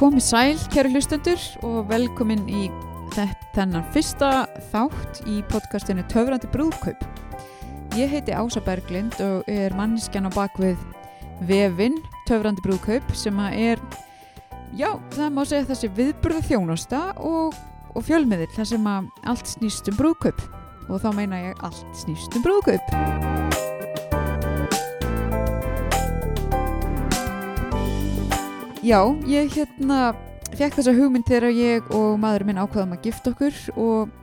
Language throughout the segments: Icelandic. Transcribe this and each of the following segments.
Komi sæl, kæru hlustundur og velkomin í þennan fyrsta þátt í podcastinu Töfrandi brúðkaup. Ég heiti Ása Berglind og er manniskjan á bakvið vefin Töfrandi brúðkaup sem að er, já, það má segja þessi viðburðu þjónusta og, og fjölmiðil þar sem að allt snýst um brúðkaup og þá meina ég allt snýst um brúðkaup. Já, ég hérna fekk þessa hugmynd þegar ég og maðurinn minn ákvaðum að gifta okkur og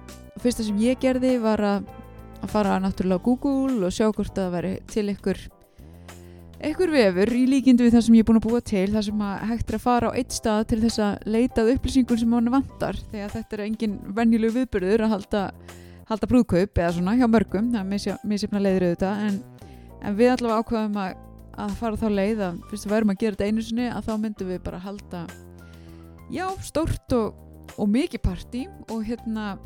fyrsta sem ég gerði var að, að fara náttúrulega á Google og sjá hvort það veri til ykkur ykkur vefur í líkindu við það sem ég er búin að búa til það sem að hægt er að fara á eitt stað til þess að leitað upplýsingun sem hann vantar þegar þetta er engin venjulegu viðbyrður að halda, halda brúðkaup eða svona hjá mörgum, það er misjafna leiður auðvitað en, en við allavega ákvaðum að að fara þá leið að fyrst við værum að gera þetta einu sinni að þá myndum við bara halda já, stórt og, og mikið partí og hérna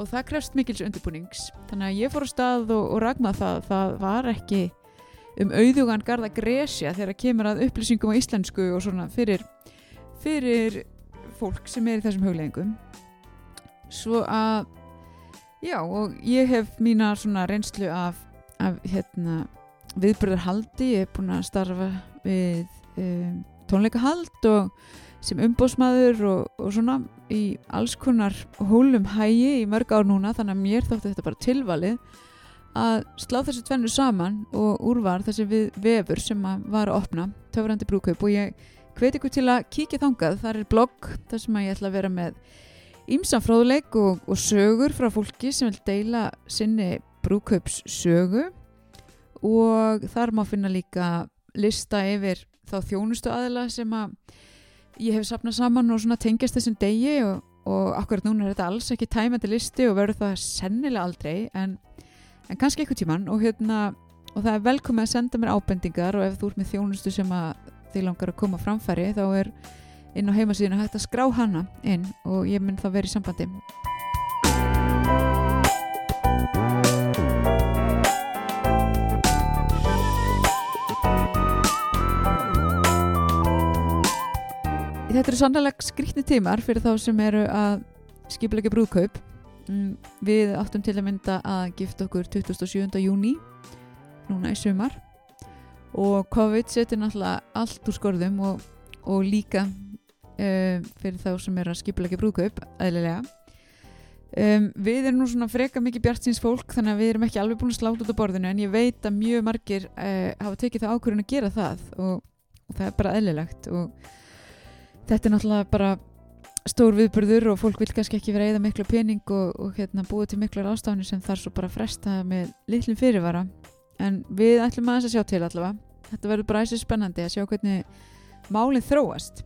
og það krefst mikils undirbúnings. Þannig að ég fór á stað og, og ragna það það var ekki um auðugan garda gresja þegar kemur að upplýsingum á íslensku og svona fyrir fyrir fólk sem er í þessum hugleggingum svo að já og ég hef mína svona reynslu af, af hérna viðbröðarhaldi, ég er búin að starfa við um, tónleikahald og sem umbósmaður og, og svona í alls konar hólum hægi í mörg ár núna þannig að mér þótti þetta bara tilvalið að slá þessu tvennu saman og úrvar þessi við, vefur sem var að opna, töfrandi brúkaup og ég hveti ykkur til að kíkja þangað. Þar er blogg þar sem ég ætla að vera með ímsan fróðleik og, og sögur frá fólki sem vil deila sinni brúkaups sögu og þar má finna líka lista yfir þá þjónustu aðila sem að ég hef sapnað saman og tengjast þessum degi og, og akkurat núna er þetta alls ekki tæmandi listi og verður það sennilega aldrei en, en kannski eitthvað tíman og hérna og það er velkomið að senda mér ábendingar og ef þú ert með þjónustu sem að þið langar að koma framfæri þá er inn á heimasíðinu hægt að skrá hana inn og ég mynd þá verið í sambandi Þetta eru sannlega skrítni tímar fyrir þá sem eru að skipilegja brúðkaup. Mm, við áttum til að mynda að gifta okkur 27. júni, núna í sumar. Og COVID setur náttúrulega allt úr skorðum og, og líka uh, fyrir þá sem eru að skipilegja brúðkaup, aðlilega. Um, við erum nú svona freka mikið bjartins fólk þannig að við erum ekki alveg búin að sláta út á borðinu en ég veit að mjög margir uh, hafa tekið það ákvörðun að gera það og, og það er bara eðlilegt og þetta er náttúrulega bara stór viðbörður og fólk vil kannski ekki vera eða miklu pening og, og hérna, búið til miklu ástafni sem þarf svo bara fresta með litlum fyrirvara. En við ætlum aðeins að sjá til allavega. Þetta verður bara æsir spennandi að sjá hvernig málinn þróast.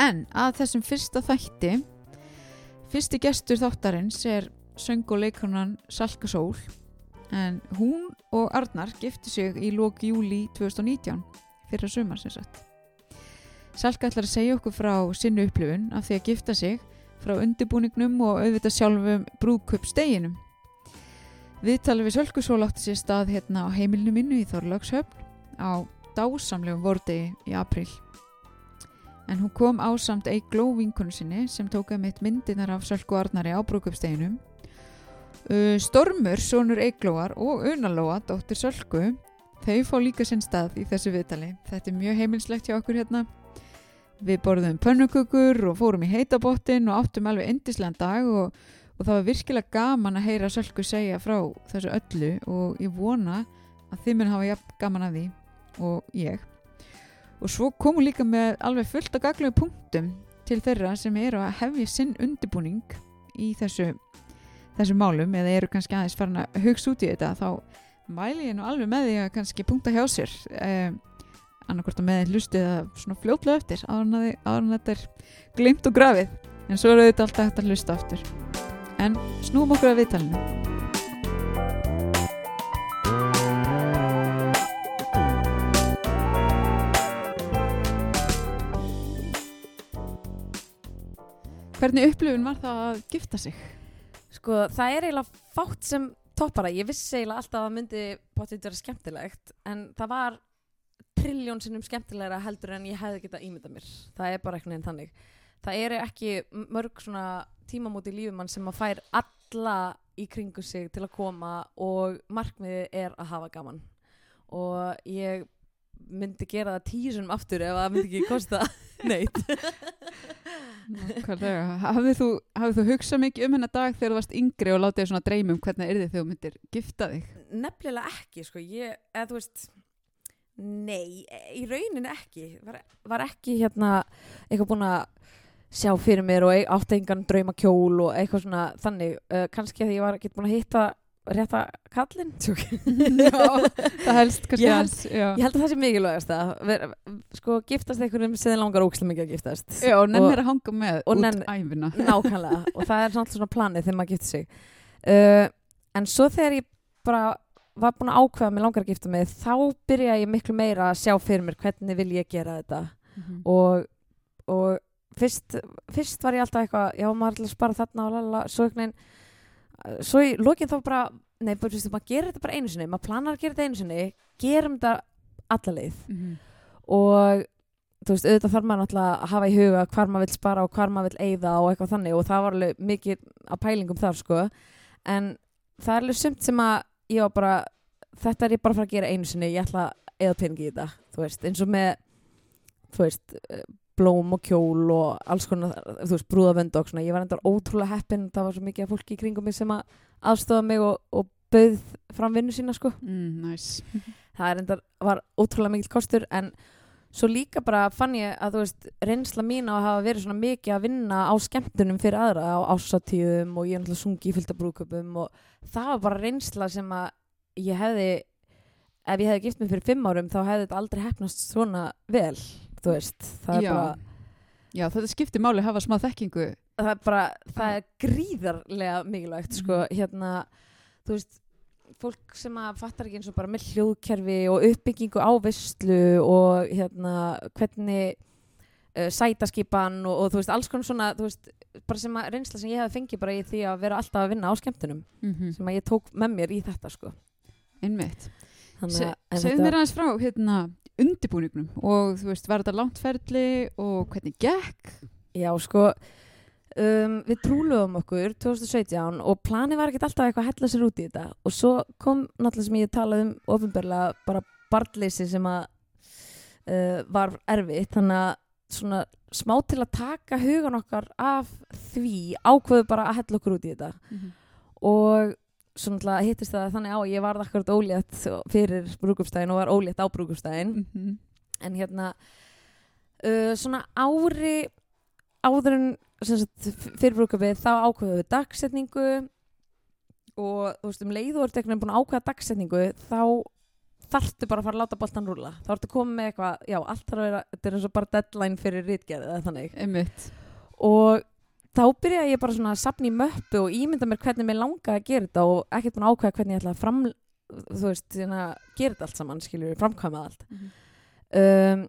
En að þessum fyrsta þætti fyrsti gestur þáttarins er söng og leikonan Salka Sól. En hún og Arnar gifti sig í lók júli 2019 fyrir að sumar sem sagt Salka ætlar að segja okkur frá sinnu upplifun af því að gifta sig frá undirbúningnum og auðvitað sjálfum brúðköpsteginum. Viðtalið við Sölku svo látti sér stað hérna á heimilinu minnu í Þorlagshöfn á dásamlegum vordegi í april. En hún kom ásamt Eigló vinkonu sinni sem tókaði mitt myndinar af Sölku Arnari á brúðköpsteginum. Stormur, sonur Eiglóar og Unalóa, dóttir Sölku, þau fá líka sinn stað í þessu viðtali. Þetta er mjög heimilslegt hjá okkur hérna. Við borðum pönnukökur og fórum í heitabottin og áttum alveg endislegan dag og, og það var virkilega gaman að heyra Sölku segja frá þessu öllu og ég vona að þið mun hafa jafn gaman að því og ég. Og svo komum líka með alveg fullt af gaglegu punktum til þeirra sem eru að hefja sinn undirbúning í þessu, þessu málum eða eru kannski aðeins farin að hugsa út í þetta þá mæli ég nú alveg með því að kannski punkta hjá sér. Um, annarkort að með þeim hlustu eða svona fljótlega eftir áður en þetta er glimt og grafið. En svo eru þetta alltaf hægt að hlusta aftur en snúum okkur að viðtalinu. Hvernig upplifun var það að gifta sig? Sko það er eiginlega fátt sem toppara, ég vissi eiginlega alltaf að myndi potið vera skemmtilegt en það var trilljón sinnum skemmtilegra heldur en ég hefði getað ímyndað mér. Það er bara einhvern veginn þannig. Það eru ekki mörg svona tímamóti í lífum mann sem að fær alla í kringu sig til að koma og markmiðið er að hafa gaman. Og ég myndi gera það tíu sem aftur ef það myndi ekki kosta neitt. Hafið þú, þú hugsað mikið um hennar dag þegar þú varst yngri og látið svona dreymum hvernig er þið þegar þú myndir gifta þig? nefnilega ekki sko. Ég, eða þú veist nei, í raunin ekki. Var, var ekki hérna eitthvað búin að sjá fyrir mér og e- átti engan drauma kjól og eitthvað svona þannig, uh, kannski að ég var ekki búin að hitta rétta kallinn. Tjók. Já, það helst kannski Ég held- ég held að það sé mikilvægast að ver, sko giftast einhverjum sem langar ókslega mikið að giftast. Já og nennir Og- að hanga með út nenn- æfina. nákvæmlega. Og það er svona planið þegar maður giftir sig. Uh, en svo þegar ég bara var búin að ákveða mig langar að gifta mig þá byrja ég miklu meira að sjá fyrir mér hvernig vil ég gera þetta Mhm. og, og fyrst, fyrst var ég alltaf eitthvað já maður alltaf að spara þarna og lalala svo veginn svo í lokin þá bara nei, bara, fyrst, maður gerir þetta bara einu sinni maður planar að gera þetta einu sinni gerum þetta alla leið Mhm. og þú veist, auðvitað þarf maður náttúrulega að hafa í huga hvar maður vill spara og hvar maður vill eyða og eitthvað þannig og það var alveg mikið að pælingum þar sko en það er alveg sumt sem að ég var bara, þetta er ég bara að fara að gera einu sinni, ég ætla að eyða peningi í þetta þú veist, eins og með þú veist, eh, blóm og kjól og alls konar, þú veist, brúðavönd og svona, ég var endar ótrúlega heppin það var svo mikið fólki í kringum mig sem að aðstofa mig og, og bauð fram vinnu sína sko Mm, nice. það er endar, var ótrúlega mikill kostur en svo líka bara fann ég að þú veist, reynsla mín á að hafa verið svona mikið að vinna á skemmtunum fyrir aðra á ásatíðum og ég er náttúrulega sungi í fylgta brúköpum og það var bara reynsla sem að ég hefði ef ég hefði gift mig fyrir fimm árum þá hefði þetta aldrei hefnast svona vel þú veist, það er Já. bara Já, þetta skiptir máli að hafa smá þekkingu. það er bara, það er gríðarlega mikilvægt, sko, hérna þú veist, fólk sem að fattar ekki eins og bara með hljóðkerfi og uppbyggingu á veistlu og hérna, hvernig uh, sætaskipan og, og þú veist, alls konar svona, þú veist, bara sem að reynsla sem ég hefði fengið bara í því að vera alltaf að vinna á skemmtunum, Mm sem að ég tók með mér í þetta, sko. Einmitt. Þannig Se, að- en Segðu þetta- mér aðeins frá hérna, undirbúningnum og þú veist, var þetta langt ferli og hvernig gekk? Já, sko um, við trúluðum okkur 2017 og planið var ekkert alltaf eitthvað að hella sér út í þetta. Og svo kom náttúrulega sem ég talaði um ofinberlega bara barnleysi sem að uh, var erfitt. Þannig að svona smá til að taka hugan okkar af því ákveðu bara að hella okkur út í þetta. Og svo náttúrulega hittist það þannig á að ég varð akkurat ólétt fyrir brúkupstæðin og var ólétt á brúkupstæðin Mhm. en hérna uh, svona ári áður en sem sagt, f- fyrir brúkabið þá ákveðum við dagsetningu og þú veist um leið og einhvern veginn búin að ákveða dagsetningu þá þarftu bara að fara að láta boltan rúla þá ertu komið með eitthvað, já allt þarf að vera þetta er eins og bara deadline fyrir rítgerð eða þannig. Einmitt. og þá byrjaði ég bara svona að sapna í möppu og ímynda mér hvernig mér langaði að gera þetta og ekkert búin að ákveða hvernig ég ætla að fram þú veist, hérna, gera þetta allt saman skilur, framkvæma allt. Um,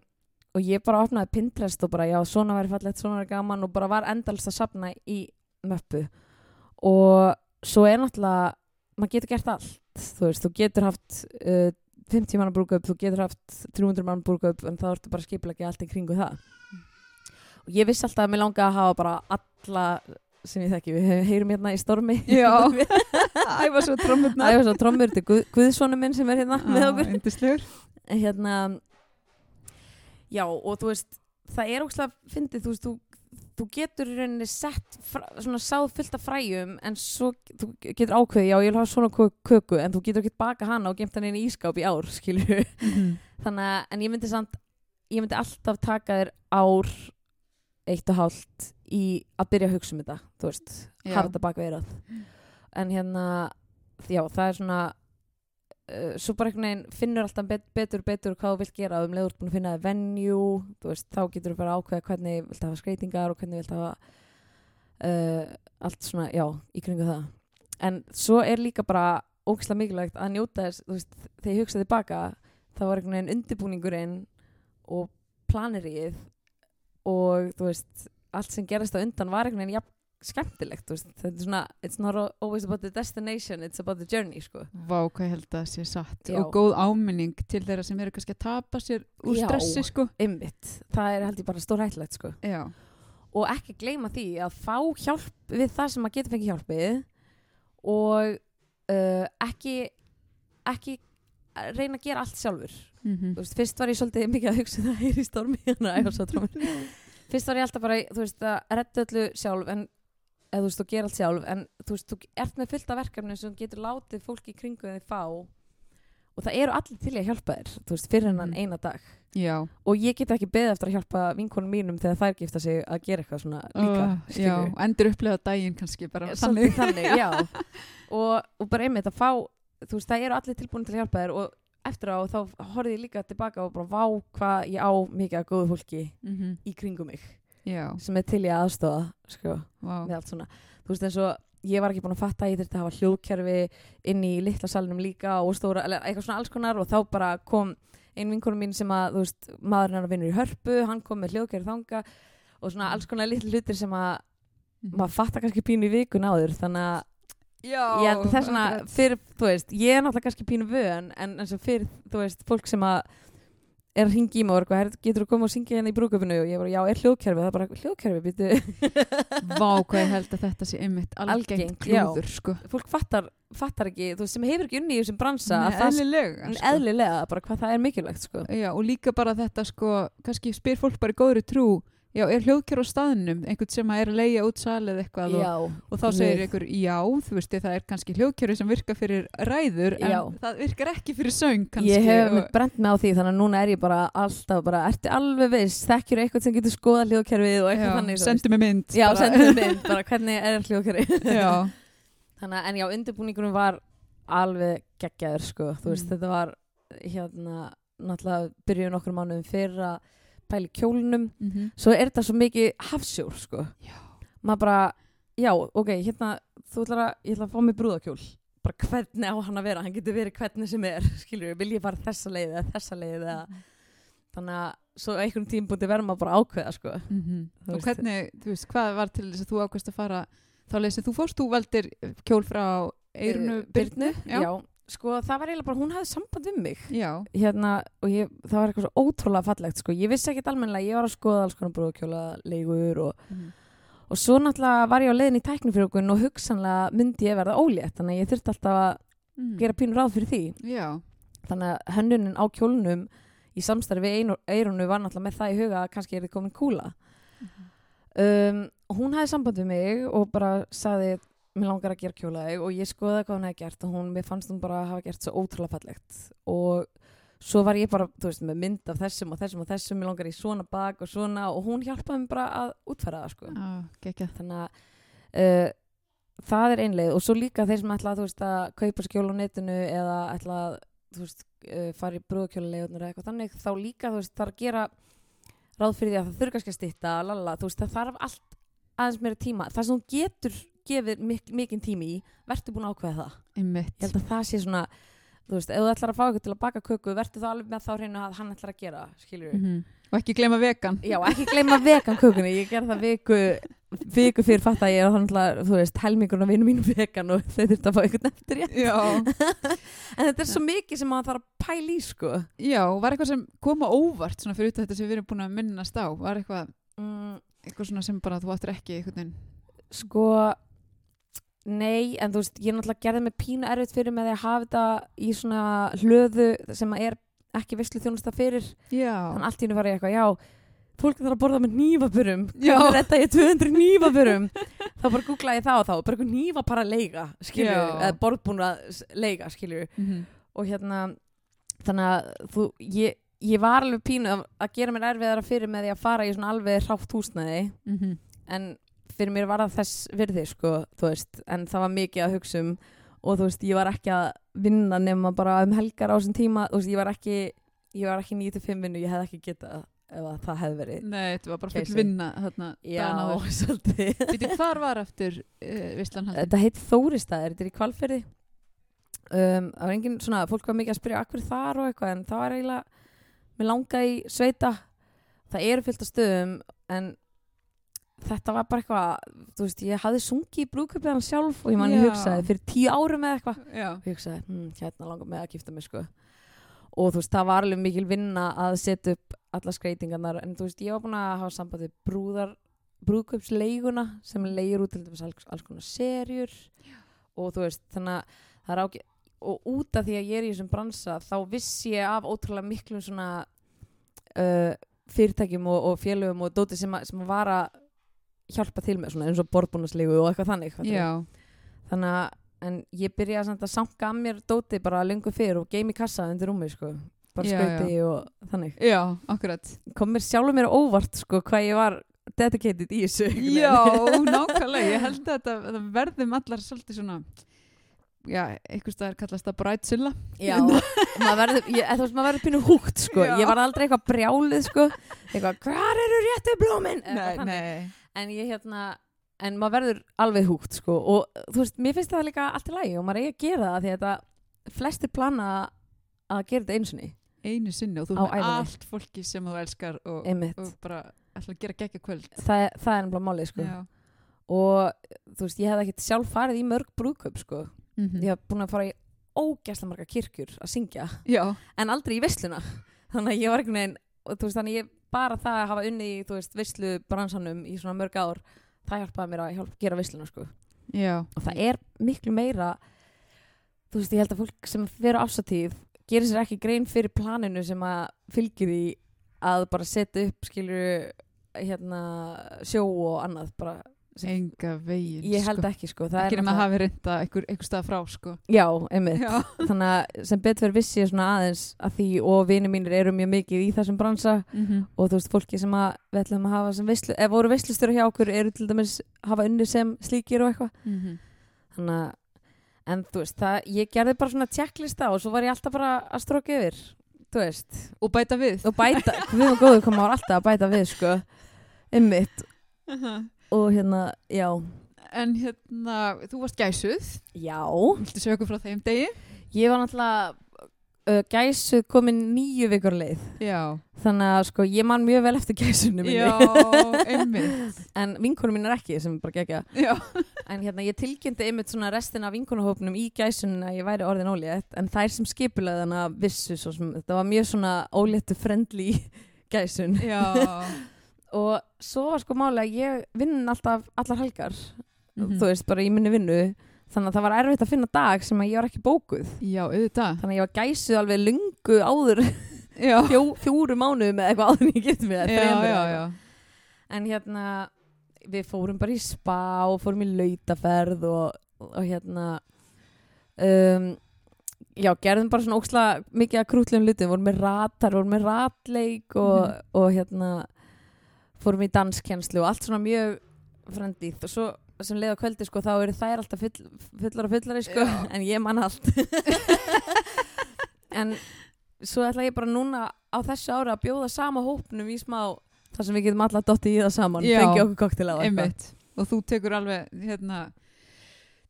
og ég bara opnaði Pinterest og bara já, svona væri fallegt, svona væri gaman og bara var endalst að sapna í möppu. Og svo er náttúrulega maður getur gert allt. Þú veist, þú getur haft uh, 50 manna brúkup, þú getur haft 300 manna brúkup en þá ertu bara skipilegja allt í kringu það. Og ég vissi alltaf að mér langaði að hafa bara alla sem ég þekki, við heyrum hérna í stormi. Já. Æfa svo Það trommurnar. er svo trommur, þetta er Guð, Guðsónu minn sem er hérna með okkur. hérna já og þú veist það er ógslag fyndið þú veist þú, þú getur í rauninni sett fra, svona sáð fullt af fræjum en svo þú getur ákveðið já ég vil hafa svona kö- köku en þú getur ekki baka hana og gemt hann inn í ískáp í ár skilur þannig að en ég myndi samt ég myndi alltaf taka þér ár eitt og hálft í að byrja að hugsa um þetta þú veist, þetta baka veirað en hérna já það er svona uh, svo bara einhvern veginn finnur alltaf bet, betur betur hvað þú vilt gera. Um leiður búin að finna það venue þú veist, þá getur þú bara ákveða hvernig vilt hafa skreitingar og hvernig vilt hafa uh, allt svona, já, í kringu það. En svo er líka bara ógislega mikilvægt að njóta þess þú veist, þegar ég hugsa tilbaka það var einhvern veginn undirbúningurinn og planirið og þú veist allt sem gerist á undan var einhvern veginn jafn skemmtilegt veist. þetta er svona, it's not always about the destination it's about the journey sko. Vá, hvað held að það sé satt Já. og góð áminning til þeirra sem eru kannski að tapa sér úr Já. stressi sko ymmit, það er held ég bara stór hættulegt sko. Og ekki gleyma því að fá hjálp við það sem maður getur fengið hjálpið og uh, ekki ekki reyna að gera allt sjálfur mm þú veist, fyrst var ég svolítið mikið að hugsa um það heyri í stormi hérna fyrst var ég alltaf bara, þú veist, að redda öllu sjálf en, eða þú veist, þú gera allt sjálf en þú veist, þú ert með fullt af verkefni sem getur látið fólki í kringu þig fá. Og það eru allir til að hjálpa þér þú veist, fyrir hennan Mhm. eina dag. Já, og ég get ekki beðið eftir að hjálpa vinkonum mínum þegar þær gifta sig að gera eitthvað svona líka uh, já, endur upplega daginn kannski bara Svolítið þannig. þannig, og, og bara einmitt að fá þú veist, það eru allir tilbúin til að hjálpa þér og eftir á þá horfði ég líka tilbaka og bara vá hvað ég á mikið að góðu fólki mm í kringum mig Já, sem er til í að aðstofa sko, vá með allt svona þú veist eins og ég var ekki búin að fatta að ég þurfti að hafa hljóðkerfi inn í litla salnum líka og stóra, eitthvað svona alls konar og þá bara kom ein vinkonum mín sem að veist, maðurinn hennar vinnur í hörpu hann kom með hljóðkerfi þanga og svona alls konar litli hlutir sem að Mhm. maður fattar kannski pínu í vikun áður þannig að Já, ég held að það er svona akkurat. fyrir, þú veist, ég er náttúrulega kannski pínu vön en eins og fyrir, þú veist, fólk sem að er að ringi í mig og eitthvað, "Herra, getur þú komið og syngja hérna í brúköpunu og ég bara, já, er hljóðkerfi, það er bara hljóðkerfi, býtu Vá, hvað ég held að þetta sé einmitt algengt klúður sko. Fólk fattar, fattar ekki, þú veist, sem hefur ekki unni í þessum bransa Nei, eðlilega sko. eðlilega, bara hvað það er mikilvægt sko. Já, og líka bara þetta sko, kannski spyr fólk bara í góðri trú Já, er hljóðkjör á staðnum einhvern sem er að leigja út salið eitthvað og, og þá segir Nei. einhver já, þú veist, það er kannski hljóðkjöru sem virkar fyrir ræður en Já. það virkar ekki fyrir söng kannski ég hef og, brent mig á því þannig að núna er ég bara alltaf bara, ertu alveg viss, þekkjur eitthvað sem getur skoða hljóðkerfið og eitthvað þannig sendu mig mynd Já, bara. sendu mynd, bara hvernig er hljóðkerfið Já, Þannig að, en já, undirbúningunum var alveg geggjaður, sko, þú veist, Mm. þetta var hérna, náttúrulega byrjuðu nokkur mánuðum fyrir að pæli kjólnum, mm svo er þetta svo mikið hafsjór, sko. Já. Maður bara, já, ok, hérna, þú ætlar að, ég ætla að fá mig brúðakjól, bara hvernig á hann að vera, hann getur verið hvernig sem er, skilur vil ég fara þessa leið eða þessa leið eða, þannig að svo einhvern tímpúndi verður maður bara að ákveða, sko. Mhm. Þú og hvernig, þú veist, hvað var til þess að þú ákvæmst að fara þá sem þú fórst, þú valdir kjól frá Eirunu Eh, Byrnu já. Sko, það var eiginlega bara, hún hafði samband við mig. já, hérna og ég, það var eitthvað svo ótrúlega fallegt sko. ég vissi ekkert almennilega, ég var að skoða alls konar brúðkjóla leigur og, Mhm. og svo náttúrulega var ég á leiðin í tæknifrjókun og hugsanlega myndi ég verða ólétt þannig að ég þurfti alltaf að Mm. gera pínur ráð fyrir því já, þannig að hönnunin á kjólnum í samstarfi eirunu var náttúrulega með það í huga að kannski er þið komin kúla um, og hún hafði samband við mig og bara saði mér langar að gera kjólaði og ég skoðaði hvað hún hefði gert og hún, mér fannst hún bara að hafa gert svo ótrúlega fallegt. Og svo var ég bara, þú veist, með mynd af þessum og þessum og þessum, mér langar í svona bak og svona og hún hjálpaði mér bara að útfæra það sko. já, geggjað. Þannig að uh, það er einleið og svo líka þeir sem ætla þú veist, að kaupa skjól á netinu eða ætla að þú veist, uh, fara í brúðkjólulegunar eða eitthvað þannig þá líka þú veist, þarf að gera ráð fyrir því að það þurfa kannski að stytta lala, þú veist, það þarf allt aðeins meira tíma. Það sem þú getur gefið mik mikinn tími í verður búin að ákveða það. Einmitt. Ég held að það sé svona þú veist, ef þú ætlar að fá eitthvað til að baka köku verður það alveg með þá hreinu að hann ætlar að gera skilur Mhm. og ekki gleyma vegan. Já, ekki gleyma vegan kökunni, ég gerði það viku, viku fyrir fatt að ég að, þú veist, helmingurinn af vinum mínum vegan og þau þurfti að fá eitthvað eftir ég. En þetta er svo mikið sem maður þarf að pæla í, sko. já, var eitthvað sem kom á óvart svona fyrir þetta sem við erum búin að minnast á? Var eitthvað, Mm, eitthvað sem bara þú áttur ekki sko, nei, en þú veist, ég náttúrulega gerði mig pínu erfitt fyrir með því að hafa þetta í svona hlöðu sem er ekki veistlu þjónusta fyrir. já, Þannig allt í hennu var ég eitthvað, já, fólk þarf að borða með nývaburum. Já. Hvernig retta ég 200 nývaburum? þá bara googlaði ég það og þá, bara eitthvað nýva bara leiga, skilju, eða borðbúna leiga, skilju. Mhm. og hérna þannig að þú, ég, ég var alveg pínu að, að gera mér erfiðara fyrir með því að fara í svona alveg hrátt húsnæði Mhm. en fyrir mér var það þess virði sko, þú veist, en það var mikið að hugsa um og þú veist, ég var ekki að vinna nema bara um helgar á þessum tíma þú veist, ég var ekki ég var ekki 9-5 vinnu, ég hefði ekki getað ef að það hefði verið Nei, þetta var bara full vinna þarna Já, svolítið. Býtu, hvar var eftir uh, Vistlan haldin? Þetta heit Þóristæðir, þetta er í kvalfyrði um, Það var engin svona fólk var mikið að spyrja akkur þar? og eitthvað en það var eiginlega, mér langaði sveita. Það eru fyllt af stöðum en þetta var bara eitthvað, þú veist, ég hafði sungið í brúðköpið hann sjálf og ég man ég Já. hugsaði fyrir tíu árum eða eitthvað Já. og ég hugsaði, hm, hérna langar mig að gifta mig sko og þú veist, það var alveg mikil vinna að setja upp alla skreitingarnar en þú veist, ég var búin að hafa samband við brúðar brúðköpsleiguna sem leigir út til þess alls, alls konar serjur og þú veist, þannig að það er ágæ og út af því að ég er í þessum bransa þá vissi ég af ótrúlega miklum svona uh, fyrirtækjum og, og félögum og dóti sem, sem var að hjálpa til með svona eins og borðbúnaslegu og eitthvað þannig þannig að en ég byrjaði samt að sanka að mér dóti bara lengur fyrir og geimi kassa undir rúmi sko. bara skauti og þannig Já, akkurat. kom mér sjálfur mér óvart sko, hvað ég var dedicated í þessu. Já, nákvæmlega. Ég held að þetta verðum allar svolítið svona, já, einhvers staðar kallast það brætsilla. Já, maður verður, maður verður pínu húgt, sko. Já. Ég var aldrei eitthvað brjálið, sko. Eitthvað, hvar eru réttu blómin? Nei, nei. En ég, hérna, en maður verður alveg húgt, sko. Og þú veist, mér finnst það líka allt í lagi og maður eigi að gera það því að þetta, flestir plana að gera þetta einu sinni. Einu sinni og þú Á með allt fólki sem þú elskar og, og bara ætla að gera geggja kvöld. Það, er- það er ennbla málið, sko. Já. Og þú veist, ég hef ekkert sjálf farið í mörg brúðkaup, sko. Mm Ég hef búin að fara í ógæsla marga kirkjur að syngja. Já, en aldrei í veisluna þannig að ég var einhvern veginn og þú veist þannig ég bara það að hafa unni í þú veist veislu bransanum í svona mörg ár það hjálpaði mér að hjálpa, gera veisluna sko já. og það er miklu meira þú veist ég held að fólk sem fyrir afsatíð gerir sér ekki grein fyrir planinu sem að fylgir í að bara setja upp skilur hérna sjó og annað bara Enga veginn, ég held sko. ekki sko Ekki nema að hafi reynda einhver, einhver stað frá, sko. já, einmitt Já. þannig að sem betur fyrir vissi ég svona aðeins að því og vini mínir eru mjög mikið í þessum bransa Mm og þú veist, fólki sem að við ætlum að hafa sem veislu, ef voru veislustöru hjá okkur eru til dæmis hafa unni sem slíkir og eitthvað -hmm. þannig að, en þú veist, það, ég gerði bara svona checklista og svo var ég alltaf bara að stróka yfir, þú veist Og bæta við. og bæta, við varum góður koma var alltaf að bæta við, sko ymmit, og hérna já, En hérna, þú varst gæsuð. já Viltu segja okkur frá þeim degi? ég var náttúrulega uh, gæsu komin nýju vikur leið Já. þannig að sko, ég man mjög vel eftir gæsunni minni Já, einmitt. en vinkonum mín er ekki sem bara gegja Já. En hérna, ég tilkynnti einmitt svona restina af vinkonahópnum í gæsunum að ég væri orðin ólétt en þær sem að vissu svo sem, þetta var mjög svona óléttu friendly gæsun Já. og svo var sko máli að ég vinn alltaf allar helgar, Mhm. þú veist, bara í minni vinnu þannig að það var erfitt að finna dag sem að ég var ekki bókuð Já, auðvitað. þannig að ég var gæsuð alveg lungu áður fjó, fjóru mánuðu með eitthvað áður en ég get með Já, já, já. en hérna við fórum bara í spa og fórum í lautaferð og, og hérna um, já, gerðum bara svona óksla mikið að krútlegum lutum, vorum með ratar vorum með ratleik og, Mhm. og hérna fórum í danskjenslu og allt svona mjög frendið og svo sem leið á kvöldi sko, þá eru þær alltaf full, fullar og fullari sko, Já. en ég man allt en svo ætla ég bara núna á þessu ára að bjóða sama hópnum í smá þar sem við getum alla dotti í það saman Já. fengi okkur koktel á Einmitt. Og þú tekur alveg, hérna,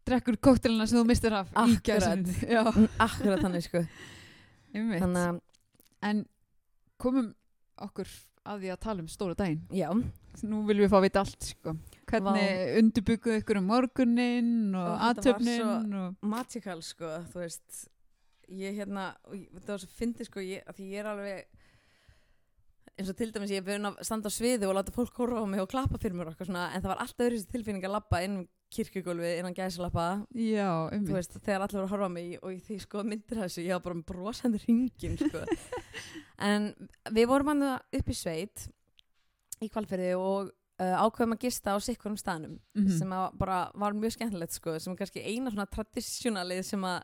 drekkur kóktelina sem þú mistir af Akkurat. Mm, akkurat þannig sko einmitt. þannig að, En komum okkur að því að tala um stóra daginn. já, Nú viljum við fá að vita allt, sko. Hvernig undirbygguðu ykkur um morguninn og Ó, þetta var aðtöfnin og... magical sko, þú veist ég hérna, þetta var svo fyndi sko, ég, því ég er alveg eins og til dæmis ég er búin að standa á sviði og láta fólk horfa á mig og klappa fyrir mér eitthvað svona, en það var alltaf verið þessi tilfinning að lappa inn um kirkjugólfi innan gæsalappa Já, einmitt. veist, þegar allir voru að horfa á mig og því sko myndir þessu, ég var bara með brosandi ringin sko. en við vorum hann upp í sveit í kvalferði og uh, ákveðum að gista á sikkurum staðnum Mhm. sem að bara var mjög skemmtilegt sko, sem er kannski eina svona tradisjonalið sem að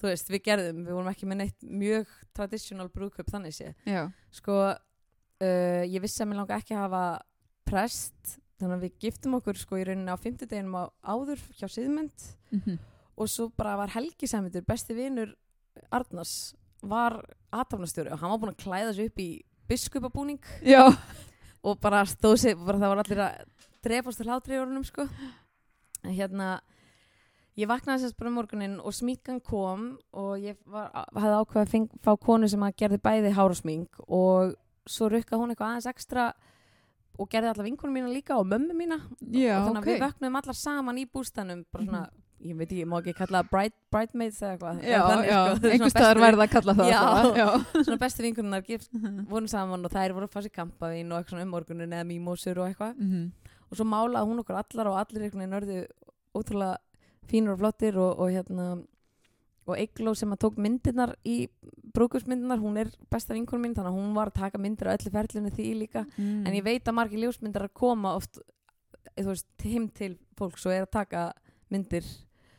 þú veist, við gerðum, við vorum ekki með neitt mjög tradisjonal brúðkaup þannig sé Já, sko, uh, ég vissi að mér langa ekki að hafa prest þannig að við giftum okkur sko í rauninni á fimmtudeginum á áður hjá Siðmynd. Mhm. og svo bara var Helgi Sæmundur, besti vinur Arnars, var aðtafnastjóri og hann var búinn að klæða sig upp í biskupabúning. Já, og bara stóð sig, bara það var allir að drefast til hlátri í orðunum sko. En hérna ég vaknaði sérst bara um morgunin og sminkan kom og ég var, hafði ákveð að fá konu sem að gerði bæði hár og smink og svo rukka hún eitthvað aðeins ekstra og gerði alla vinkunum mína líka og mömmu mína Já, og þannig að við vöknum allar saman í bústanum bara svona, ég veit ekki, ég má ekki kalla bright, bridesmaids eða eitthvað Já, Þannig, já, sko, er svona staðar verða að kalla það Já. já. svona bestu vinkunnar gift vorum saman og þær voru að fá sér kampavín og eitthvað svona um morgunin eða mýmósur og eitthvað Mhm. og svo málaði hún okkur allar og allir einhvern veginn örðu ótrúlega fínur og flottir og, og hérna og Eigló sem að tók myndirnar í brúkusmyndirnar, hún er besta vinkunum mín þannig að hún var að taka myndir á öllu ferlinu því líka Mm. en ég veit að margir ljósmyndar að koma oft þú veist, heim til fólks og er að taka myndir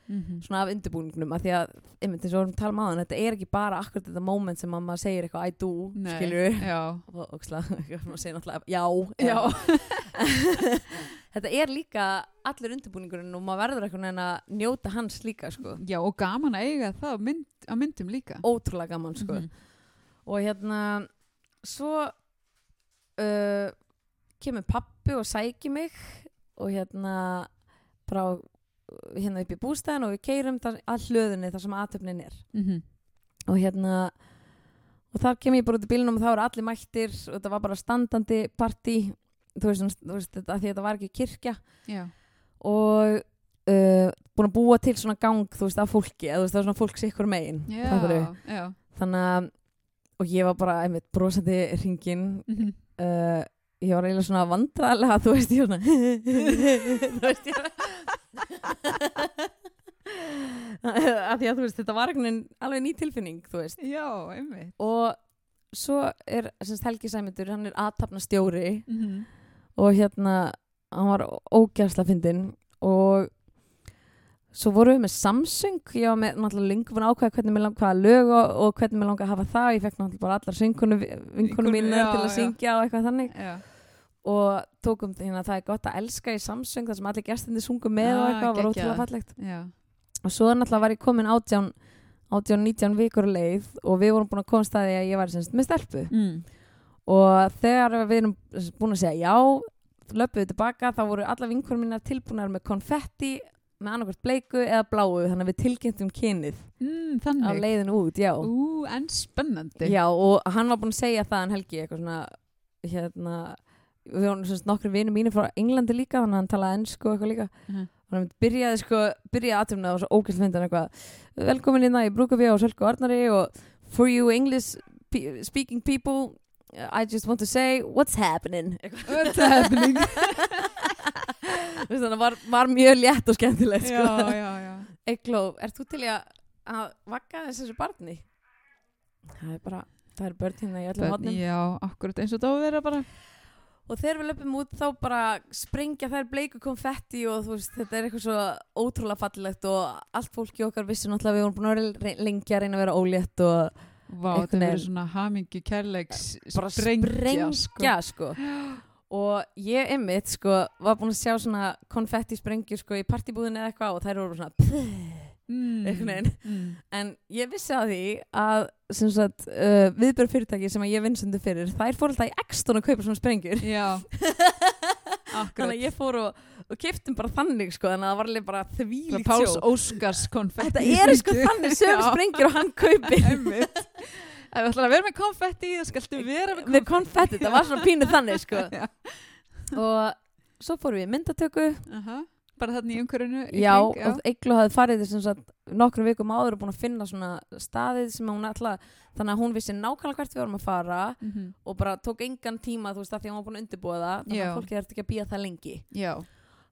Mhm. svona af undirbúningnum af því að, einmitt eins og við vorum að tala um aðan þetta er ekki bara akkurat þetta moment sem að maður segir eitthvað I do, Nei, skilur Já, og óksla, maður segir náttúrulega já, já. þetta er líka allur undirbúningurinn og maður verður eitthvað en að njóta hans líka sko. já, og gaman að eiga það mynd, á myndum líka. ótrúlega gaman sko. Mhm. og hérna svo uh, kemur pappi og sæki mig og hérna bara hérna upp í bústæðin og við keirum þar, að hlöðunni þar sem aðtöfnin er Mhm. og hérna og þar kem ég bara út í bílunum og þá eru allir mættir og þetta var bara standandi partí þú veist, þú veist þetta, þetta var ekki kirkja Já. og uh, búin að búa til svona gang þú veist af fólki, eða þú veist það var svona fólk sikkur megin Já, þannig að og ég var bara einmitt brosandi ringin Mhm. uh, ég var eiginlega svona vandræðilega þú veist ég var svona þú veist ég var að því að þú veist þetta var alveg ný tilfinning þú veist Já, einmitt. og svo er semst Helgi Sæmundur, hann er aðtapna stjóri Mhm. Og hérna hann var ógæsla fyndinn og svo vorum við með Samsung ég var með náttúrulega lengur búin að ákveða hvernig mér langar hvaða lög og, og hvernig mér langar að hafa það ég fekk náttúrulega bara allar vinkonu Vinkonu, mínu já, til að já. syngja og eitthvað þannig Já. og tókum hérna það er gott að elska í Samsung þar sem allir gestindi sungu með og Ah, eitthvað, var ótrúlega fallegt Já. og svo náttúrulega var ég komin átján 18-19 vikur leið og við vorum búin að komast að því að ég var semst með stelpu Mm. Og þegar við erum búin að segja já, löpum við tilbaka þá voru alla vinkunum mínar tilbúinar með konfetti með annarkvært bleiku eða bláu þannig að við tilkynntum kynið Mm, á þannig. leiðinu út, já. Ú, en spennandi. já og hann var búin að segja það en Helgi eitthvað svona hérna, við vorum svona nokkru vinur mínir frá Englandi líka þannig að hann talaði ennsku eitthvað líka Mhm. og hann byrjaði sko, byrjaði aðtöfna og svo ógæst findan eitthvað velkomin inn í Brúkaví og Sölku Arnari og for you English pe speaking people I just want to say what's happening What's happening? Þannig að var, var mjög létt og skemmtilegt sko. Egló, ert þú til að, að vakka þessu barni? Það er bara, það er börn hérna í öllum hodnum já, akkurat eins og það á að vera bara. og þegar við löpum út þá bara sprengja þær bleiku konfetti og þú veist, þetta er eitthvað svo ótrúlega fallegt og allt fólki okkar vissi náttúrulega við vorum búin að vera lengi að reyna að vera ólétt og Vá, það verður svona hamingju kærleiks bara sprengja, sprengja sko. og ég einmitt sko, var búin að sjá svona konfetti sprengju sko, í partibúðinu eða eitthvað og þær voru svona pff, Mm. Mm. en ég vissi að því að sem sagt, uh, viðbjörn fyrirtæki sem að ég vinsundi fyrir, þær fór alltaf í Exton að kaupa svona sprengjur Já, þannig akkurat. að ég fór og, og keftum bara þannig sko, þannig að það var alveg bara Það þvílíkt Páls sjó Óskars konfetti. þetta er sko þannig sögum Já. sprengjur og hann kaupir Einmitt. Ef þú ætlar að vera með konfetti, þá skaltu vera með með konfetti, það var svona pínu þannig sko. Já. og svo fórum við myndatöku Aha. Bara þarna í umhverfinu. í já, kring, og Eglu hafði farið þess að nokkrum vikum áður og búin að finna svona staðið sem hún alltaf þannig að hún vissi nákvæmlega hvert við vorum að fara Mhm. og bara tók engan tíma þú veist að því að hún var búin að undirbúa það þannig Já. að fólki þarf ekki að býja það lengi Já.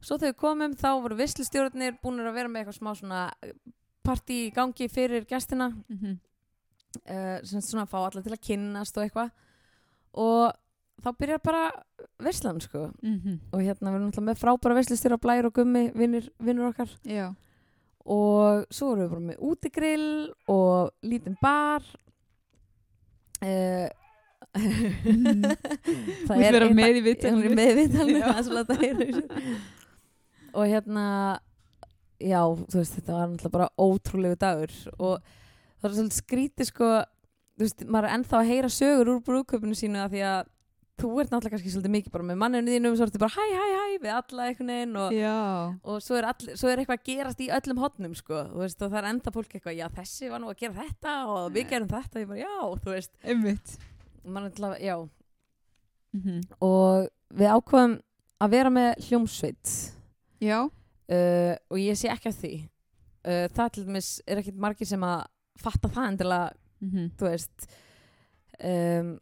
svo þegar við komum þá voru visslustjórnir búin að vera með eitthvað smá svona partí í gangi fyrir gestina Mhm. Uh, svona fá alla til að kynnast og eitthvað. Og þá byrjar bara veislan sko. Mhm. og hérna við erum náttúrulega með frábæra veislustjóra Blær og Gummi, vinnur, vinnur okkar. Já. og svo erum við bara með útigrill og lítinn bar. Uh, með í með í það er svolítið að heyra þessu. og hérna já, þú veist, þetta var náttúrulega bara ótrúlegu dagur. Og það er svolítið skrítið sko þú veist, maður er ennþá að heyra sögur úr brúðköpunu sínu af því að þú ert náttúrulega kannski svolítið mikið bara með manninu þínum svo ertu bara hæ, hæ, hæ við alla einhvern veginn og, og svo, er all, svo er eitthvað að gerast í öllum hotnum sko, þú veist, og það er enda fólk eitthvað já, þessi var nú að gera þetta og við gerum þetta, ég bara já, þú veist. Að, já, Mhm. og við ákvaðum að vera með hljómsveit. Já, uh, og ég sé ekki að því. Uh, það til dæmis er ekkit margir sem að fatta það endilega, mm þú veist um,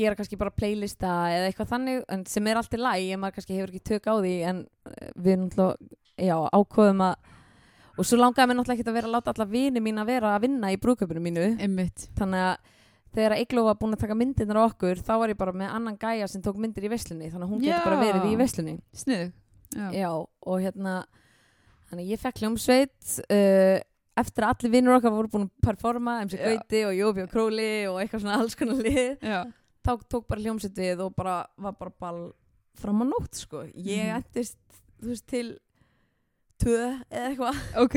gera kannski bara playlista eða eitthvað þannig sem er allt í læg en maður kannski hefur ekki tök á því en uh, við náttúrulega já, ákvaðum að og svo langaði mér náttúrulega ekki að vera að láta alla vini mín að vera að vinna í brúköpunum mínu. Einmitt. Þannig að þegar Eigló var búin að taka myndirnar okkur þá var ég bara með annan gæja sem tók myndir í veslunni þannig að hún getur bara verið í veslunni Snið Já, já og hérna þannig ég fekk hljómsveit uh, eftir að allir vinnur okkar voru búin að performa MC Já. Gauti og Jóbi og Króli og eitthvað svona alls konar lið. Já. þá tók bara hljómsveit við og bara var bara ball fram á nótt sko. Ég Mhm. endist þú veist til tvö eða eitthvað. Ok,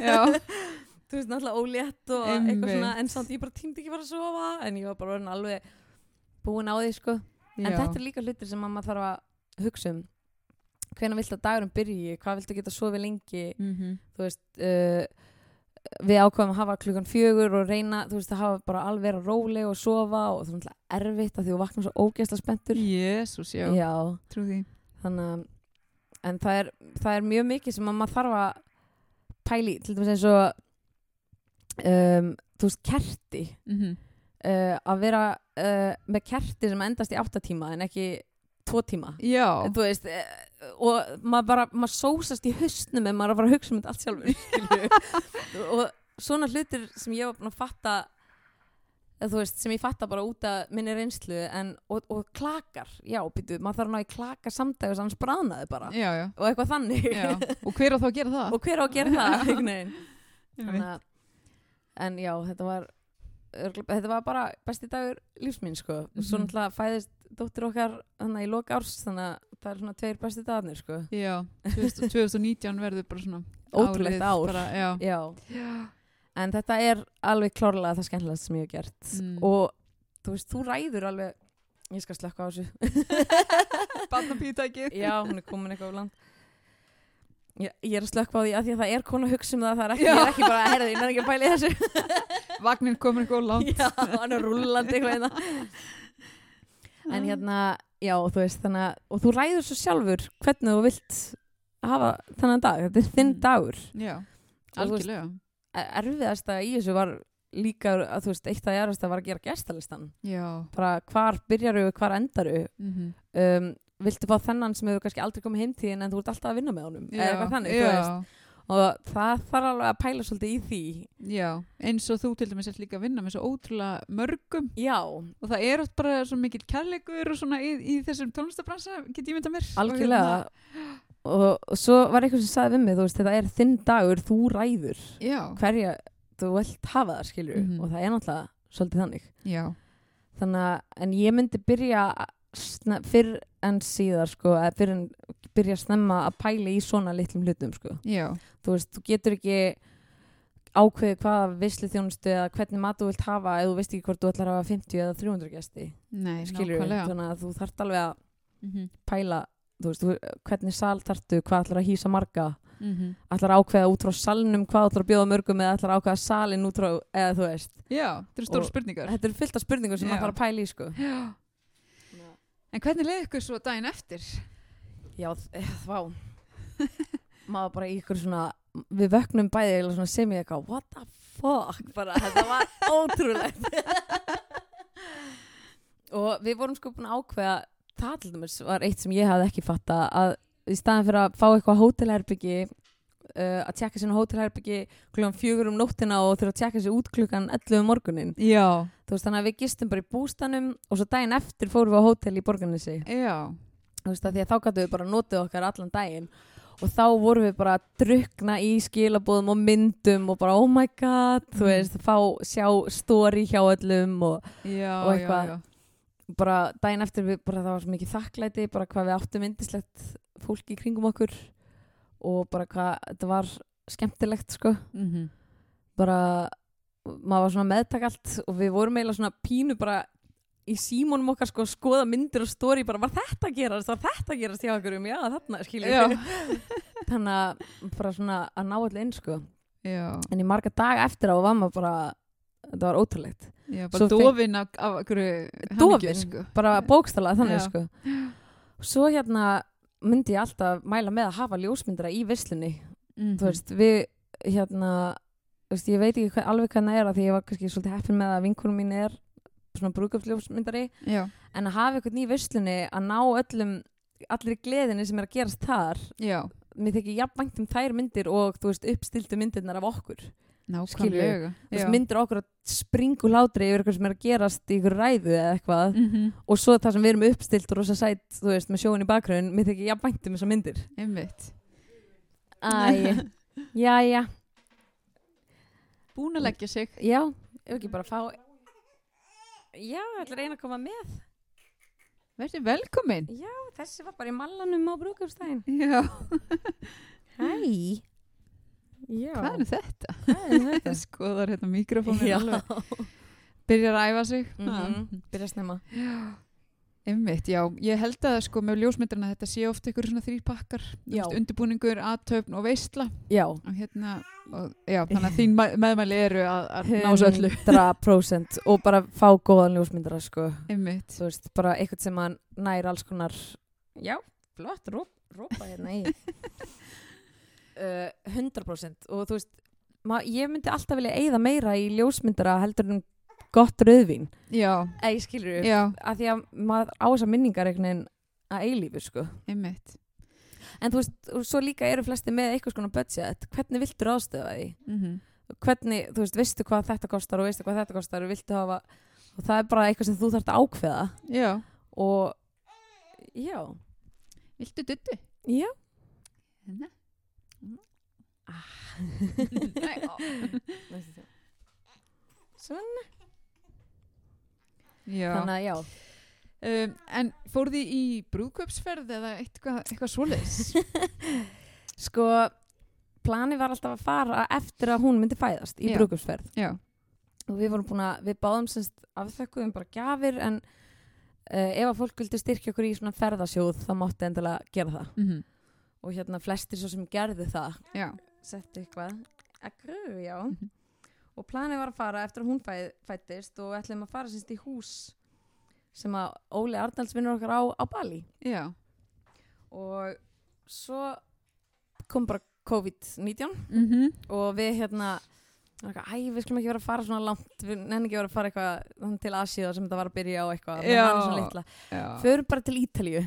já. Þú veist náttúrulega ólétt og eitthvað svona en samt ég bara tímdi ekki fara að sofa en ég var bara orðin alveg búin á því sko. En þetta er líka hlutir sem maður þarf að hugsa um. Hvenær vilt að dagurum byrji? Hvað viltu geta sofið lengi? Mm -hmm. þú veist uh, við ákvæmum að hafa klukkan fjögur og reyna þú veist að hafa bara alveg vera róleg og sofa og það er náttúrulega erfitt að því þú vaknar svo ógeðsla spenntur. Jésús, já, Já, trú því. Þannig að en það er, það er mjög mikið sem að maður þarf að pæli til dæmis eins og um, þú veist kerti. Mm uh, að vera uh, með kerti sem endast í áttatíma en ekki tvo tíma. Já, þú veist uh, og maður bara, maður sósast í hausnum en maður er að fara að hugsa um þetta allt sjálfur og svona hlutir sem ég var búin að fatta eða þú veist, sem ég fatta bara út af minni reynslu en, og, og klakar, já, býtu, maður þarf að ná í klaka samdægus, annars bráðnaði bara. Já, já, og eitthvað þannig. Já. Og hver á þá að gera það? og hver á að gera það Þannig en já, þetta var þetta var bara besti dagur lífsmín sko, og svo Mhm. náttúrulega fæðist dóttir okkar þannig í loka árs þannig að það er svona tveir besti dagarnir sko. Já, 2000 2019 verður bara svona ótrúlegt árið ár. bara, já. já. Já. en þetta er alveg klárlega það skemmtilegast sem ég hef gert. Mm. og þú veist, þú ræður alveg ég skal slökka á þessu. Barnapítækið já, hún er komin eitthvað á land ég, ég er að slökka á því að því að það er kona að hugsa um það það er ekki, ég er ekki bara að herða, ég er ekki að pæla í þessu. Vagnin komin eitthvað langt. Já, hann er rúllandi eitthvað hérna en hérna, já, þú veist þannig að, og þú ræður svo sjálfur hvernig þú vilt hafa þennan dag, þetta er þinn Mm. dagur. Já, algjörlega. Er- erfiðasta í þessu var líka að þú veist, eitt af erfiðasta var að gera gestalistan. Já. Bara hvar byrjaru, hvar endaru mm um, viltu fá þennan sem hefur kannski aldrei komið heimtíðin en þú ert alltaf að vinna með honum? Eða eitthvað þannig, þú veist. já, og það þarf alveg að pæla svolítið í því. Já, eins og þú til dæmis ert líka að vinna með svo ótrúlega mörgum. Já, og það er oft bara svo mikill kærleikur og svona í, í þessum tónlistabransa get ég mynda mér. Algjörlega. og, og svo var eitthvað sem sagði við mig þú veist, þetta er þinn dagur, þú ræður. Og, hérna, hverja þú vilt hafa það skilur Mhm. og það er náttúrulega svolítið þannig. Já, þannig að en ég myndi byrja fyrr en síðar sko, fyrr en byrja snemma að pæla í svona litlum hlutum sko. þú veist, þú getur ekki ákveðið hvaða vislu þjónustu eða hvernig mat þú vilt hafa ef þú veist ekki hvort þú ætlar að hafa 50 eða 300 gesti. Nei, skilur nákvæmlega. Þannig að þú þarft alveg að mm pæla þú veist, hvernig sal þarftu, hvað ætlar að hýsa marga? -hmm. ætlar að ákveða út frá salnum hvað ætlar að bjóða mörgum eða ætlar að ákveða salin út frá, eða þú veist. Já, þetta eru stóra Og- spurningar. þetta er fullt af spurningum sem Já. maður þarf að pæla í sko. En hvernig leiði ykkur svo daginn eftir Já, þ- vá. Maður bara í ykkur svona við vöknum bæði eða svona sem ég eitthvað what the fuck, bara þetta var ótrúlegt. Og við vorum sko búin að ákveða það til dæmis var eitt sem ég hafði ekki fatta að í staðan fyrir að fá eitthvað hótelherbyggi uh, að tjekka sinna hótelherbyggi klukkan fjögur um nóttina og þurfa að tjekka sér út klukkan 11 um morgunin já, þú veist þannig að við gistum bara í bústanum og svo daginn eftir fórum við á hótel í borgarnesi. Já, þú veist að því að þá gætu við bara notið okkar allan daginn. Og þá vorum við bara að drukna í skilabóðum og myndum og bara oh my god, þú Mm. veist, fá sjá story hjá öllum og Og eitthvað- bara daginn eftir við bara það var svo mikið þakklæti bara hvað við áttum indislegt fólk í kringum okkur. Og bara hvað þetta var skemmtilegt sko. Mm bara maður var svona meðtak allt og við vorum eiginlega svona pínu bara í símónum okkar sko skoða myndir og story bara var þetta að gerast, var þetta að gerast hjá okkur um já þarna skilur Já. þannig að bara svona að ná allir inn sko já, en í marga daga eftir á var maður bara þetta var ótrúlegt já, bara dofin af, af einhverju Dofin? sko. bara bókstala þannig Já. sko svo hérna myndi ég alltaf mæla með að hafa ljósmyndara í vislunni Mhm. þú veist, við hérna, veist, ég veit ekki hvað, alveg hvað það er að því ég var kannski svolítið heppin með að vinkunum mín er svona brúkupsljósmyndari Já, en að hafa eitthvað ný vislunni að ná öllum allir gleðinni sem er að gerast þar já, mér þykir jafnvægt um þær myndir og þú veist, uppstiltu myndirnar af okkur nákvæmlega. Myndir okkur að springu hlátri yfir eitthvað sem er að gerast í ykkur ræðu eða eitthvað Mhm. og svo það sem við erum uppstilt og rosa sætt, þú veist, með sjóin í bakgrunn mér þykir jafnvægt um þessar myndir Einmitt. Æ, já, já Búin að leggja sig. Já, ef ekki bara fá Já, ætla að reyna að koma með Verði velkomin. Já, þessi var bara í mallanum á brúkafstæðin Já, Hæ Já, hvað er þetta? hvað er þetta? Skoðar hérna mikrofónin Já, alveg. Byrjar að æfa sig. Mhm. byrja að snemma Já, einmitt, já. Ég held að sko með ljósmyndarna þetta sé ofta ykkur svona þrýr pakkar. Undirbúningur, aðtöfn og veistla. Já, Og hérna, og, já, þannig að þín me- meðmæli eru að, að ná svo öllu. 100% og bara fá góðan ljósmyndara sko. Einmitt. þú veist, bara eitthvað sem að nær alls konar já, flott, ró, rópa hérna í uh, 100% og þú veist ma, ég myndi alltaf vilja eigða meira í ljósmyndara heldur en gott rauðvín Já, eða ég skilur já, að því að maður á þessar minningar einhvern veginn að eilífu sko einmitt. en þú veist, og svo líka eru flesti með eitthvað svona budget, hvernig viltu ráðstöfa því Mm hvernig, þú veist, veistu hvað þetta kostar og veistu hvað þetta kostar og viltu hafa og það er bara eitthvað sem þú þarft að ákveða Já, og já, viltu duttu? já Hérna. Ah. Nei, ó. Svona. Já. Þannig að já, Um, en fór því í brúðkaupsferð eða eitthvað, eitthvað svoleiðis? sko plani var alltaf að fara eftir að hún myndi fæðast í Já. og við vorum búin að, við báðum semst afþökkuðum bara gjafir en uh, ef að fólk vildi styrkja okkur í svona ferðasjóð þá mátti endilega gera það Mm -hmm. og hérna flestir svo sem gerðu það Já. setti eitthvað Akkur, já Mhm. Og planið var að fara eftir að hún fæ, fættist og ætlum að fara semst í hús sem að Óli Arnalds vinnur okkar á, á Bali. Já. og svo kom bara COVID-19 Mm -hmm. og við hérna eitthvað, æ, við skulum ekki vera að fara svona langt. Við nenni ekki vera að fara eitthvað til Asíða sem þetta var að byrja á eitthvað förum bara til Ítalíu.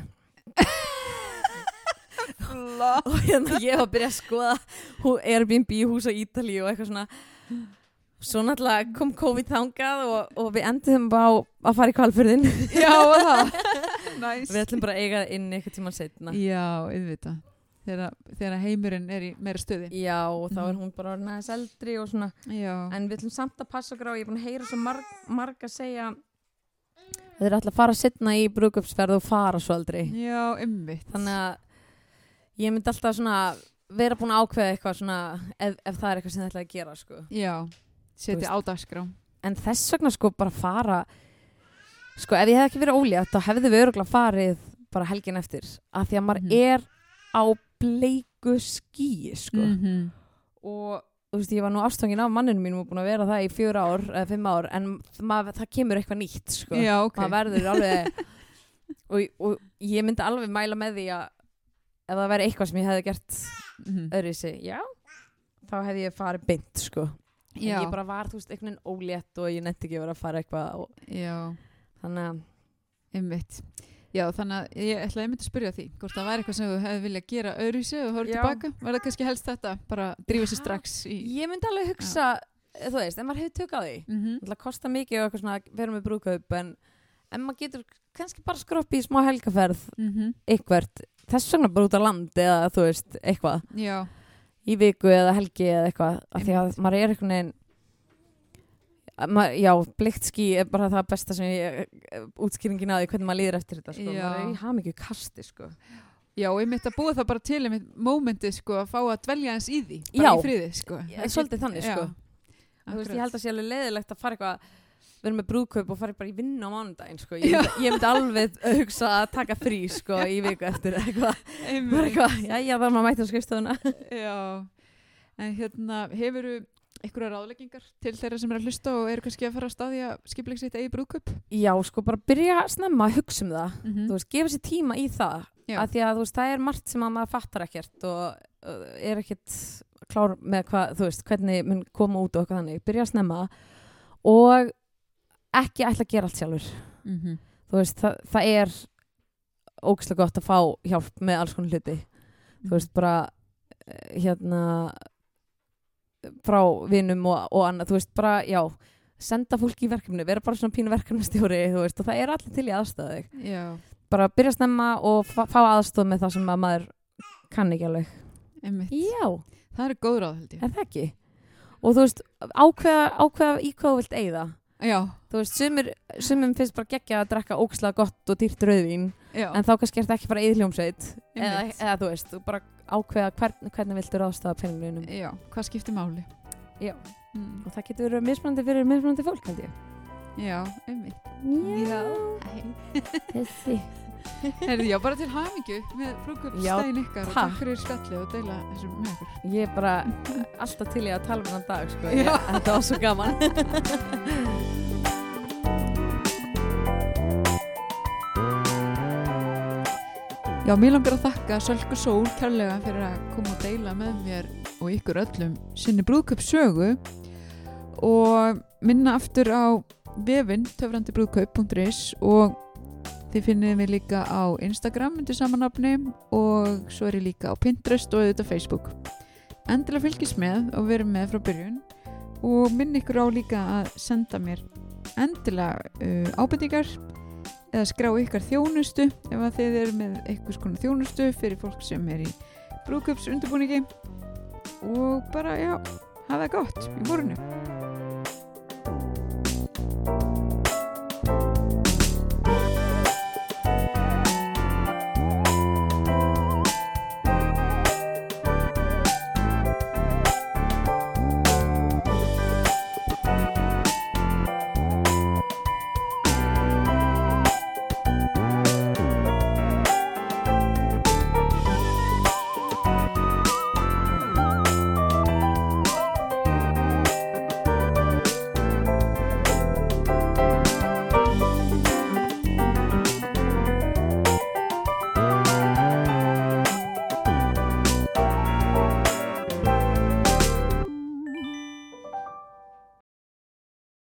Og hérna ég var að byrja að skoða Airbnb hús á Ítalíu og eitthvað svona svo náttúrulega kom COVID þangað og, og við endum bara að fara í kvalfyrðin Já, það. Næs. við ætlum bara að eiga það inn eitthvað tíma setna Já, auðvitað. Þegar, þegar heimurinn er í meira stuði. já og þá er Mhm. hún bara aðeins eldri og svona Já. en við ætlum samt að passa okkur á ég er búin að heyra svo marg, marg að segja þeir eru alltaf að fara setna í brúkupsferð og fara svo aldrei Já, ymmit. þannig að ég myndi alltaf svona vera búin að ákveða eitthvað svona ef, ef það er eitthvað sem það ætla að gera sko. Já, setja á dagskrá. en þess vegna sko bara fara sko ef ég hef ekki verið ólétt þá hefði við öruglega farið bara helgin eftir af því að maður Mhm. er á bleiku skíi sko -hmm. og þú veist ég var nú ástfangin af manninu mínum og búin að vera það í fjör ár eða fimm ár en maður, það kemur eitthvað nýtt sko Já, ok. maður verður alveg og, og ég myndi alveg mæla með því að ef það væri eitthvað sem ég hefði gert Mhm. öðruvísi, já þá hefði ég farið beint sko Já. en ég bara var, þú veist, einhvern veginn ólétt og ég nefndi ekki að vera að fara eitthvað og, Já, þannig að ymmit. Já, þannig að ég ætla að ég myndi að spyrja því hvort það væri eitthvað sem þú hefði viljað gera öðruvísi og horfðu Já. tilbaka. Var það kannski helst þetta? Bara drífa sér strax í... ég myndi alveg hugsa, þú veist, en maður hefur tök á því Mm -hmm. það kostar mikið og eitthvað svona að vera með brúkaup en, en maður getur kannski bara skroppi í smá helgaferð Mhm. eitthvert, þess vegna bara út á land eða þú veist, eitthvað Já, í viku eða helgi eða eitthvað af því að Einmitt. maður er einhvern veginn Ma, já, blikt skí er bara það besta sem ég útskýringin því hvernig maður líður eftir þetta sko. Maður er í hamingju kasti sko. já, ymmit að búa það bara til ymmit mómentið sko að fá að dvelja eins í því. Bara Já. í friði sko. Já, svolítið þannig, sko. Veist, ég held að sé alveg leiðilegt að fara eitthvað vera með brúðkaup og fara bara í vinnu á mánudaginn sko. ég, ég myndi alveg hugsa að taka frí sko, í viku eftir eitthvað eitthvað, já, já, það er maður mætti á skrifstofuna Já, en hérna hefur einhverja ráðleggingar til þeirra sem er að hlusta og eru kannski að fara að staðja skipleik sitt eigi brúðköp Já, sko, bara byrja snemma að hugsa um það. mm Þú veist, gefa sér tíma í það. Já. Af því að, þú veist, það er margt sem að maður fattar ekkert og uh, er ekkert klár með hvað, þú veist, hvernig mun koma út og eitthvað þannig. Byrja snemma og ekki ætla að gera allt sjálfur. mm -hmm. Þú veist, það, það er ógislega gott að fá hjálp með alls konar hluti. Þú veist, bara eh, hérna frá vinum og, og annað, þú veist, bara, já senda fólki í verkefni, vera bara svona pínu verkefnastjóri, þú veist, og það er allir til í aðstöðu Bara byrja snemma og fá, aðstöð með það sem að maður kann ekki alveg. Já, Það er góð ráð held ég er? Og þú veist, ákveða, ákveða í hvað þú vilt eigða. Já, Þú veist, sumir, sumum finnst bara geggja að drekka ógislega gott og dýrt rauðvín, já, en þá kannski er þetta ekki bara eðljómsveit. Eða, eða þú veist, þú bara ákveða hvern, hvernig viltu ráðstafa peningunum. Já, hvað skiptir máli Já. mm. Og það getur verið mismunandi fyrir mismunandi fólk, held ég. Já, einmitt Já. Þessi. Herði, já, bara til hamingju með brúðköpstæðin ykkar og takk. fyrir skallið og deila þessu með ykkur Ég er bara alltaf til í að tala um þann dag, sko. Ég, þetta var svo gaman. Já, mér langar að þakka Sölku Sól kærlega fyrir að koma og deila með mér og ykkur öllum sinni brúðköpssögu og minna aftur á vefinn töfrandibrúðkaup.is og þið finnið mig líka á Instagram undir samanafni og svo er ég líka á Pinterest og auðvitað Facebook. Endilega fylgist með og verum með frá byrjun og minn ykkur á líka að senda mér endilega uh, ábendingar eða skrá ykkar þjónustu ef að þið eru með eitthvað skona þjónustu fyrir fólk sem er í brúköps undirbúningi og bara já, hafa það gott í vorinu